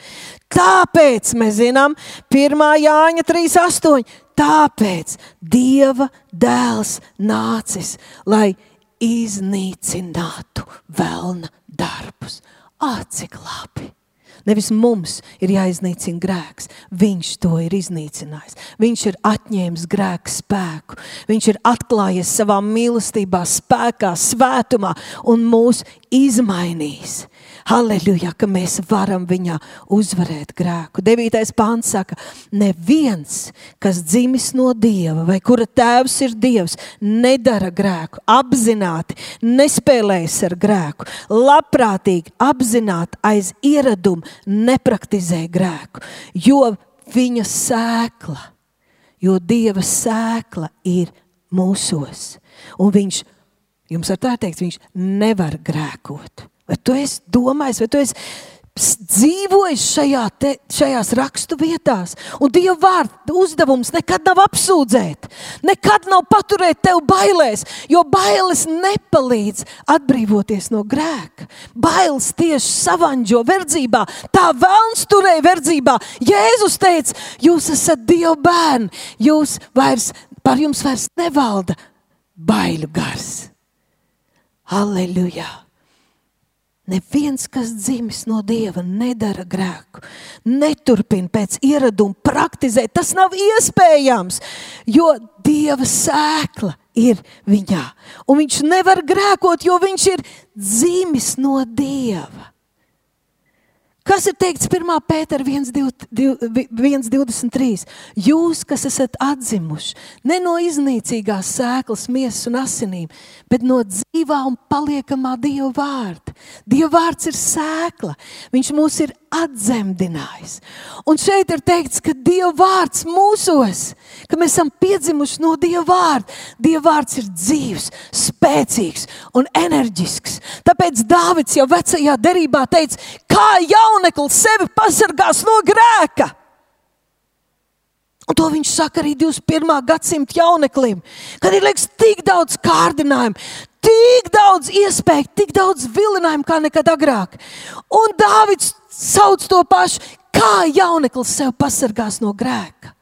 Tāpēc mēs zinām, 1. Jāņa 3.8. Tāpēc Dieva dēls nācis, lai iznīcinātu vēlna darbus. Ah, cik labi! Nevis mums ir jāiznīcina grēks. Viņš to ir iznīcinājis. Viņš ir atņēmis grēku spēku. Viņš ir atklājies savā mīlestībā, spēkā, svētumā un mūs izmainījis. Halleluja, ka mēs varam viņā uzvarēt grēku. Devītais pāns saka, neviens, kas dzimis no Dieva vai kura tēvs ir Dievs, nedara grēku, apzināti nespēlējas ar grēku, labprātīgi apzināti aiz ieradumu nepraktizē grēku, jo viņa sēkla, jo Dieva sēkla ir mūsos, un viņš, jums ar tā teikt, viņš nevar grēkot. Vai tu esi domājis, vai tu esi dzīvojis šajā te, šajās rakstu vietās? Un Dieva vārda uzdevums nekad nav apsūdzēt, nekad nav paturēt tevi bailēs, jo bailes nepalīdz atbrīvoties no grēka. Bailes tieši savanģo verdzībā, tā vēlns turēja verdzībā. Jēzus teica, jūs esat Dieva bērni, jūs vairs, par jums vairs nevalda bailu gars. Halleluja! Neviens, kas dzimis no dieva, nedara grēku, neturpina pēc ieraduma praktizēt. Tas nav iespējams, jo dieva sēkla ir viņā. Un viņš nevar grēkot, jo viņš ir dzimis no dieva. Kas ir teikts 1. pētera 1,23? Jūs, kas esat atzimuši ne no iznīcīgās sēklas, miesas un asinīm, bet no dzīvā un paliekamā Dieva vārda. Dieva vārds ir sēkla, viņš mūs ir atzemdinājis. Un šeit ir teikts, ka Dieva vārds mūsos, ka mēs esam piedzimuši no Dieva vārda. Dieva vārds ir dzīves, spēcīgs un enerģisks. Tāpēc Dāvids jau vecajā derībā teica, kā jauneklis sevi pasargās no grēka. Un to viņš saka arī 21. gadsimta jauneklim, kad ir liekas tik daudz kārdinājumu, tik daudz iespēju, tik daudz vilinājumu kā nekad agrāk. Un Dāvids sauc to pašu, kā jauneklis sev pasargās no grēka.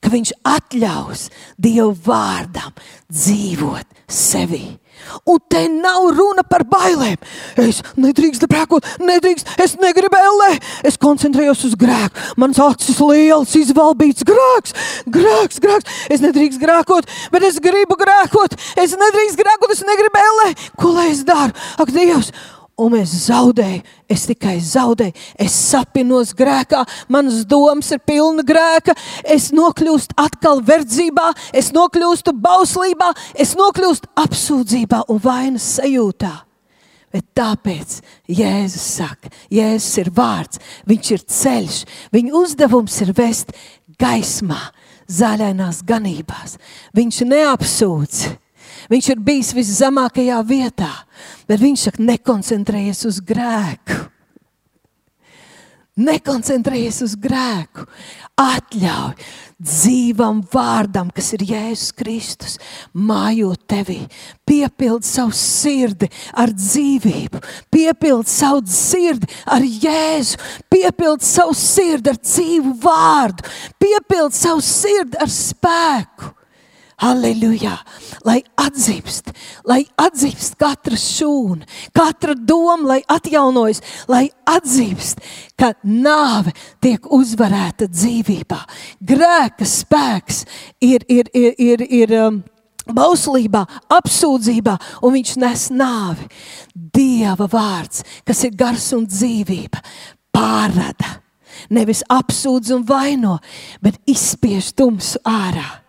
Ka viņš atļaus Dievu vārdam dzīvot sevi. Un te nav runa par bailēm. Es nedrīkstu grēkot, nedrīkst, es negribu ellē, es koncentrējos uz grēku. Mans acis liels, izvalbīts grēks, grēks, grēks. Es nedrīkstu grēkot, bet es gribu grēkot. Es nedrīkstu grēkot, es negribu ellē. Ko lai es daru? Ak, Dievs! Un es zaudēju. Es tikai zaudēju, es sapinos grēkā, manas domas ir pilna grēka, es nokļūstu atkal verdzībā, es nokļūstu bauslībā, es nokļūstu apsūdzībā un vainas sajūtā. Bet tāpēc Jēzus saka, Jēzus ir vārds, viņš ir ceļš, viņa uzdevums ir vest gaismā, zaļainās ganībās. Viņš neapsūdz, viņš ir bijis viszemākajā vietā, bet viņš saka, nekoncentrējies uz grēku. Nekoncentrējies uz grēku, atļauj dzīvam vārdam, kas ir Jēzus Kristus, mājot tevī. Piepild savu sirdi ar dzīvību, piepild savu sirdi ar Jēzu, piepild savu sirdi ar dzīvu vārdu, piepild savu sirdi ar spēku. Halleluja! Lai atzīst, lai atzīst katra šūna, katra doma, lai atjaunojas, lai atzīst, ka nāve tiek uzvarēta dzīvībā. Grēka spēks ir, ir, ir, ir, ir um, bauslībā, apsūdzībā, un viņš nes nāvi. Dieva vārds, kas ir gars un dzīvība, pārrada. Nevis apsūdz un vaino, bet izspiež tumsu ārā.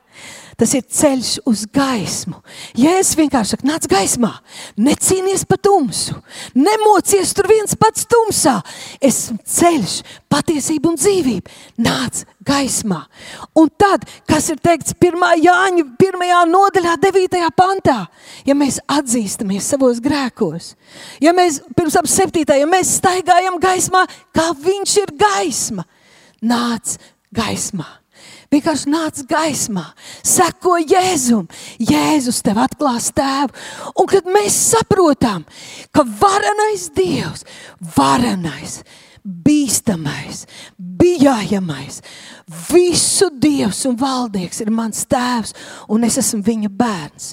Tas ir ceļš uz gaismu. Jēzus vienkārši saka, nāc gaismā, necīnies par tumsu, nemocies tur viens pats tumsā. Esmu ceļš, patiesība un dzīvība. Nāc gaismā. Un tad, kas ir teikts 1. Jāņa 1. nodaļā, 9. pantā, ja mēs atzīstamies savos grēkos, ja mēs pirms ap 7. ja mēs staigājam gaismā, kā viņš ir gaisma, nāc gaismā. Vienkārši nāc gaismā, seko Jēzum. Jēzus tev atklās tēvu. Un kad mēs saprotam, ka varenais Dievs, varenais, bīstamais, bijājamais, visu Dievs un valdnieks ir mans tēvs, un es esmu viņa bērns.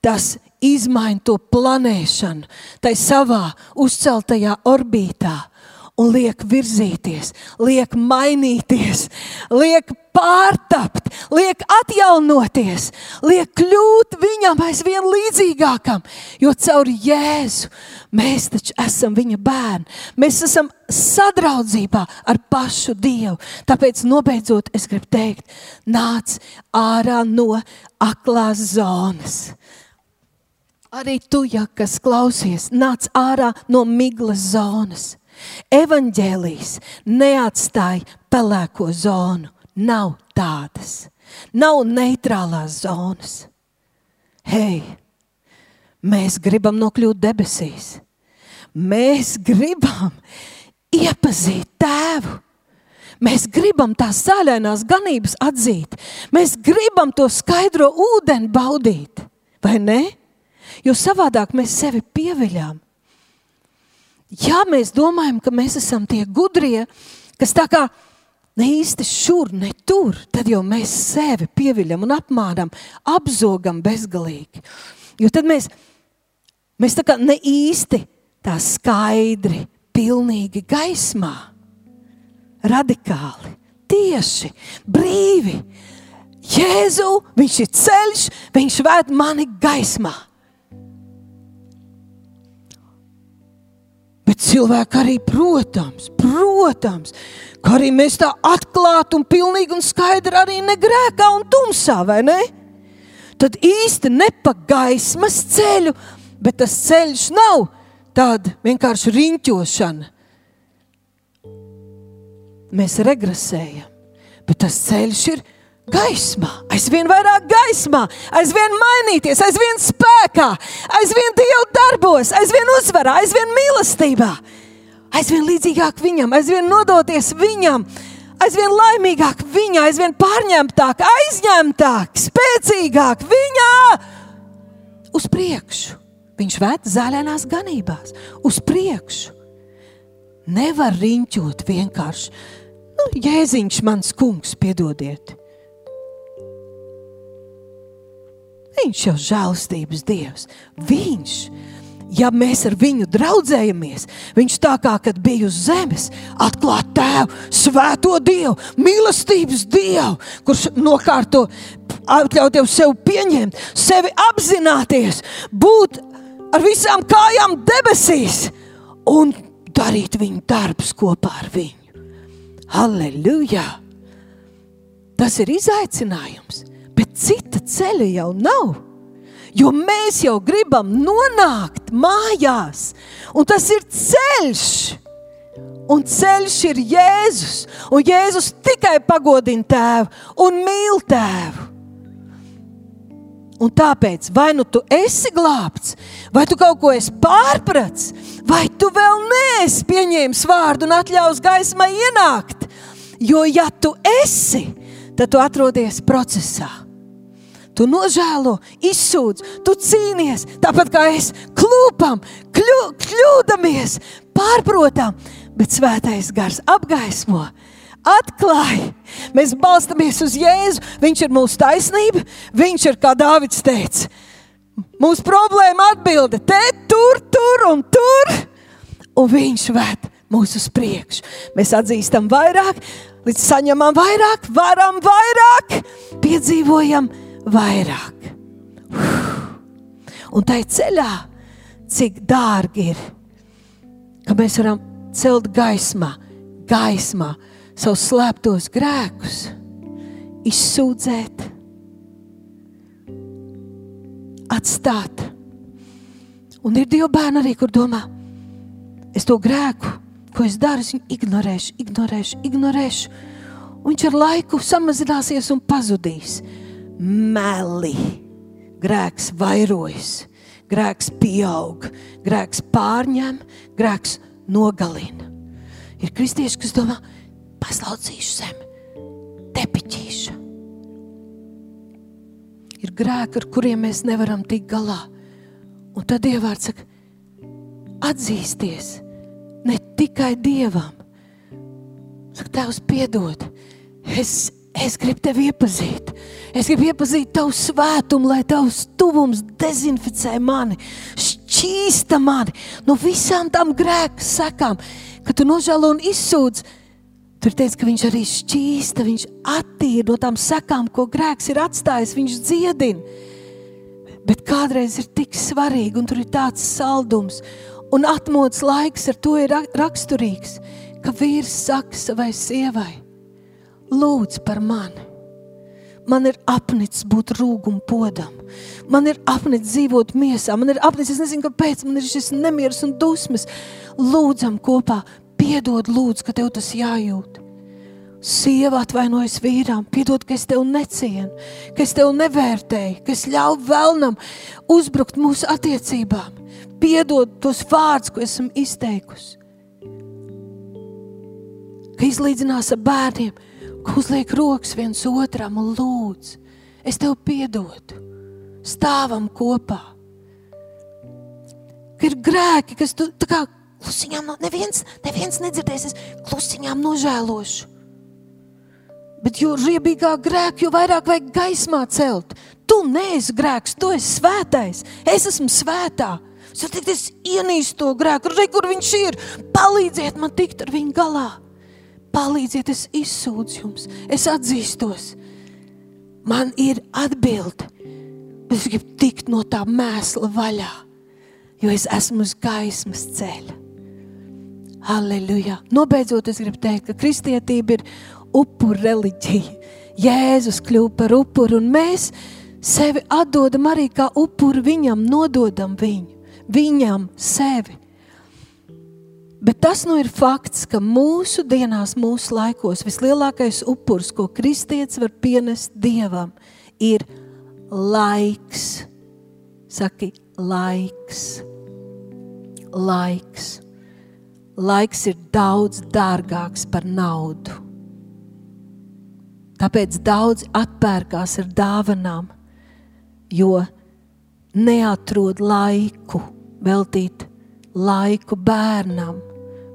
Tas izmaina to planēšanu, tai savā uzceltajā orbītā un liek virzīties, liek mainīties, liek pārtapt, liek atjaunoties, liek kļūt viņam aizvien līdzīgākam. Jo caur Jēzu mēs taču esam viņa bērni. Mēs esam sadraudzībā ar pašu Dievu. Tāpēc, nobeidzot, es gribu teikt, nāc ārā no aklās zonas. Arī tu, ja kas klausies, nāc ārā no miglas zonas. Evanģēlijas neatstāja pelēko zonu. Nav tādas. Nav neitrālās zonas. Hei, mēs gribam nokļūt debesīs. Mēs gribam iepazīt tēvu. Mēs gribam tās sāļainās ganības atzīt. Mēs gribam to skaidro ūdeni baudīt. Vai ne? Jo savādāk mēs sevi pieviļām ja mēs domājam, ka mēs esam tie gudrie, kas tā kā ne īsti šur, ne tur, tad jau mēs sevi pieviļam un apmānam, apzogam bezgalīgi. Jo tad mēs, mēs tā kā ne īsti tā skaidri, pilnīgi gaismā, radikāli, tieši, brīvi. Jēzu, viņš ir ceļš, viņš ved mani gaismā. Bet cilvēki arī, protams, protams, ka arī mēs tā atklāti un pilnīgi un skaidri arī negrēkā un tumsā, vai ne? Tad īsti ne pa gaismas ceļu, bet tas ceļš nav tāda vienkārši riņķošana. Mēs regresējam, bet tas ceļš ir gaismā, aizvien vairāk gaismā, aizvien mainīties, aizvien spēkā, aizvien dievu darbos, aizvien uzvarā, aizvien mīlestībā, aizvien līdzīgāk viņam, aizvien nodoties viņam, aizvien laimīgāk viņā, aizvien pārņemtāk, aizņemtāk, spēcīgāk viņā uz priekšu. Viņš ved zaļās ganībās, uz priekšu. Nevar riņķot vienkārši. Nu, Jēziņš, mans kungs, piedodiet. Viņš jau ir žēlstības Dievs. Viņš, ja mēs ar viņu draudzējamies, viņš tā kā kad bija uz zemes, atklāt tēvu, svēto Dievu, mīlestības Dievu, kurš nokārto, atļauj tev sev pieņemt, sevi apzināties, būt ar visām kājām debesīs un darīt viņa darbus kopā ar viņu. Halleluja! Tas ir izaicinājums, bet cita ceļa jau nav. Jo mēs jau gribam nonākt mājās, un tas ir ceļš. Un ceļš ir Jēzus, un Jēzus tikai pagodina tēvu un mīl tēvu. Un tāpēc, vai nu tu esi glābts, vai tu kaut ko esi pārpratis, vai tu vēl neesi pieņēmis vārdu un atļaus gaismai ienākt. Jo, ja tu esi, tad tu atrodies procesā. Tu nožēlo, izsūdz, tu cīnies, tāpat kā es, klūpam, kļū, kļūdamies, pārprotam, bet svētais gars apgaismo atklāja. Mēs balstāmies uz Jēzu. Viņš ir mūsu taisnība. Viņš ir kā Dārvids teica. Mūsu problēma atbilde te, tur, tur un tur. Un viņš ved mūs uz priekšu. Mēs atzīstam vairāk, līdz saņemam vairāk, varam vairāk, piedzīvojam vairāk. Un tai ceļā, cik dārgi ir, ka mēs varam celt gaismā, gaismā savus slēptos grēkus, izsūdzēt, atstāt. Un ir Dieva bērni arī, kur domā, es to grēku, ko es daru, es viņu ignorēšu, ignorēšu, ignorēšu. Un viņš ar laiku samazināsies un pazudīs. Meli, grēks vairojas, grēks pieaug, grēks pārņem, grēks nogalina. Ir kristieši, kas domā, paslaucīšu zemi, tepiķīšu. Ir grēki, ar kuriem mēs nevaram tikt galā. Un tad Dievs saka, atzīsties ne tikai Dievam. Saka, Tēvs, piedod, es, es gribu tevi iepazīt. Es gribu iepazīt tavu svētumu, lai tavs tuvums dezinficē mani, šķīsta mani no visām tām grēku sekām, ka tu nožēlo un izsūdz Tur teica, ka viņš arī šķīsta, viņš attīra no tām sekām, ko grēks ir atstājis, viņš dziedina. Bet kādreiz ir tik svarīgi, un tur ir tāds saldums, un atmodas laiks ar to ir raksturīgs, ka vīrs saka savai sievai: Lūdz par mani! Man ir apnicis būt rūgum podam, man ir apnicis dzīvot miesā, man ir apnicis, es nezinu, kāpēc, man ir šis nemieris un dusmas. Lūdzam kopā, Piedod, lūdzu, ka tev tas jājūt. Sieva atvainojas vīram, piedod, ka es tevi necienu, ka es tevi nevērtēju, ka es ļauju vēlnam uzbrukt mūsu attiecībām. Piedod tos vārdus, ko esmu izteikusi. Ka izlīdzinās ar bērniem, uzliek rokas viens otram un lūdz. Es tev piedodu, stāvam kopā. Ir grēki, kas tu kā Klusiņām neviens, neviens nedzirdēs, es klusiņām nožēlošu. Bet jo riebīgāk grēk, jo vairāk vajag gaismā celt. Tu neesi grēks, tu esi svētais. Es esmu svētā. Teikt, es ienīstu to grēku, re, kur viņš ir. Palīdziet man tikt ar viņu galā. Palīdziet, es izsūdzu jums, es atzīstos. Man ir atbilde. Es gribu tikt no tā mēsla vaļā, jo es esmu uz gaismas ceļa. Halleluja! Nobeidzot, es gribu teikt, ka kristietība ir upuru reliģija. Jēzus kļuva par upuru, un mēs sevi atdodam arī kā upuru viņam, nododam viņu, viņam sevi. Bet tas nu ir fakts, ka mūsu dienās, mūsu laikos vislielākais upurs, ko kristietis var pienest dievam, ir laiks. Saki, laiks. Laiks laiks ir daudz dārgāks par naudu. Tāpēc daudz atpērkās ar dāvanām, jo neatrod laiku veltīt laiku bērnam,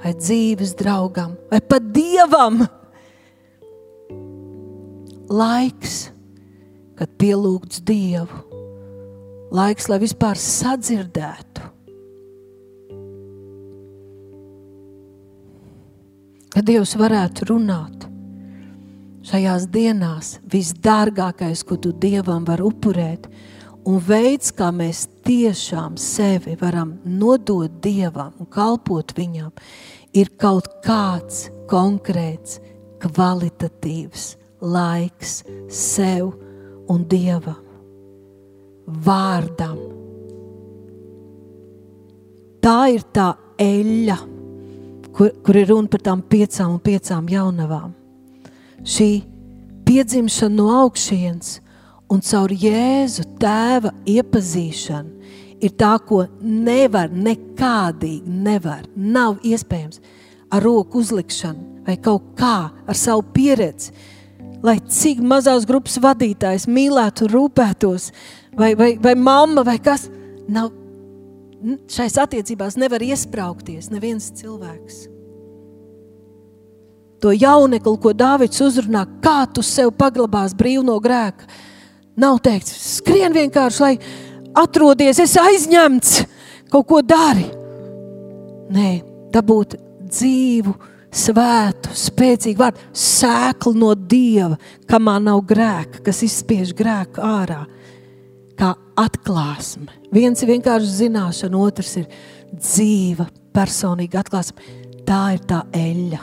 vai dzīves draugam, vai pat dievam. Laiks, kad pielūgts dievu, laiks, lai vispār sadzirdētu ka Dievs varētu runāt. Šajās dienās visdārgākais, ko tu Dievam var upurēt, Un veids, kā mēs tiešām sevi varam nodot Dievam un kalpot Viņam, ir kaut kāds konkrēts, kvalitatīvs laiks sev un Dievam, vārdam. Tā ir tā eļļa, kur, kur ir runa par tām piecām un piecām jaunavām. Šī piedzimšana no augšienes un caur Jēzu tēva iepazīšanu ir tā, ko nevar, nekādīgi nevar, nav iespējams ar roku uzlikšanu vai kaut kā ar savu pieredzi. Lai cik mazās grupas vadītājs mīlētu, rūpētos, vai, vai, vai mamma, vai kas, nav šais attiecībās nevar iesprāgties neviens cilvēks. To jaunekli, ko Dārvids uzrunā, kā tu sev paglabās brīv no grēka, nav teikts, skrien vienkārši, lai atrodies, es aizņemts, kaut ko dari. Nē, dabūt dzīvu, svētu, spēcīgu vārdu, sēklu no Dieva, kamā nav grēka, kas izspiež grēku ārā kā atklāsme. Viens ir vienkārši zināšana, otrs ir dzīva, personīga atklāsme. Tā ir tā eļļa.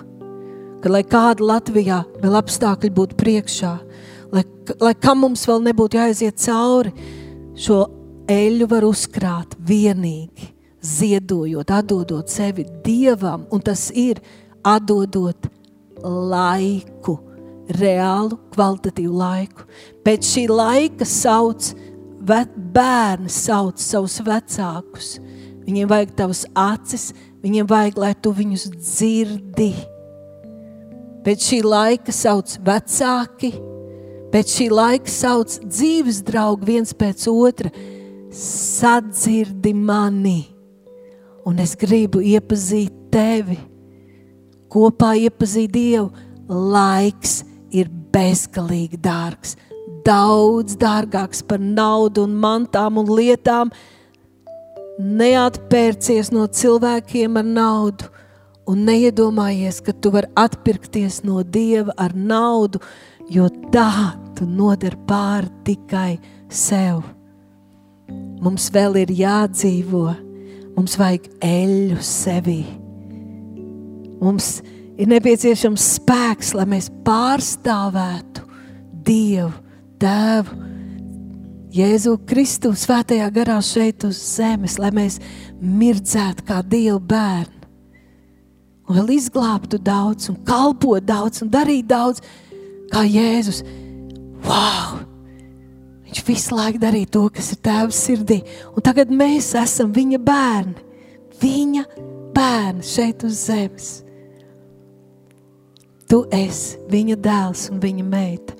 Ka, lai kāda Latvijā vēl apstākļi būtu priekšā, lai, lai kam mums vēl nebūtu jāiziet cauri, šo eļļu var uzkrāt vienīgi, ziedojot, atdodot sevi Dievam, un tas ir atdodot laiku, reālu, kvalitatīvu laiku. Pēc šī laika sauc bērni sauc savus vecākus. Viņiem vajag tavas acis, viņiem vajag, lai tu viņus dzirdi. Pēc šī laika sauc vecāki, pēc šī laika sauc dzīves draugi viens pēc otra. Sadzirdi mani, un es gribu iepazīt tevi, kopā iepazīt Dievu. Laiks ir bezgalīgi dārgs daudz dārgāks par naudu un mantām un lietām. Neatpērcies no cilvēkiem ar naudu un neiedomājies, ka tu vari atpirkties no Dieva ar naudu, jo tā tu noder pāri tikai sev. Mums vēl ir jādzīvo, mums vajag eļļu sevī. Mums ir nepieciešams spēks, lai mēs pārstāvētu Dievu Tēvu, Jēzu Kristu svētajā garā šeit uz zemes, lai mēs mirdzētu kā Dieva bērni. Un vēl izglābtu daudz, un kalpot daudz, un darīt daudz, kā Jēzus. Wow! Viņš visu laiku darīja to, kas ir Tēvs sirdī. Un tagad mēs esam viņa bērni. Viņa bērni šeit uz zemes. Tu esi viņa dēls un viņa meita.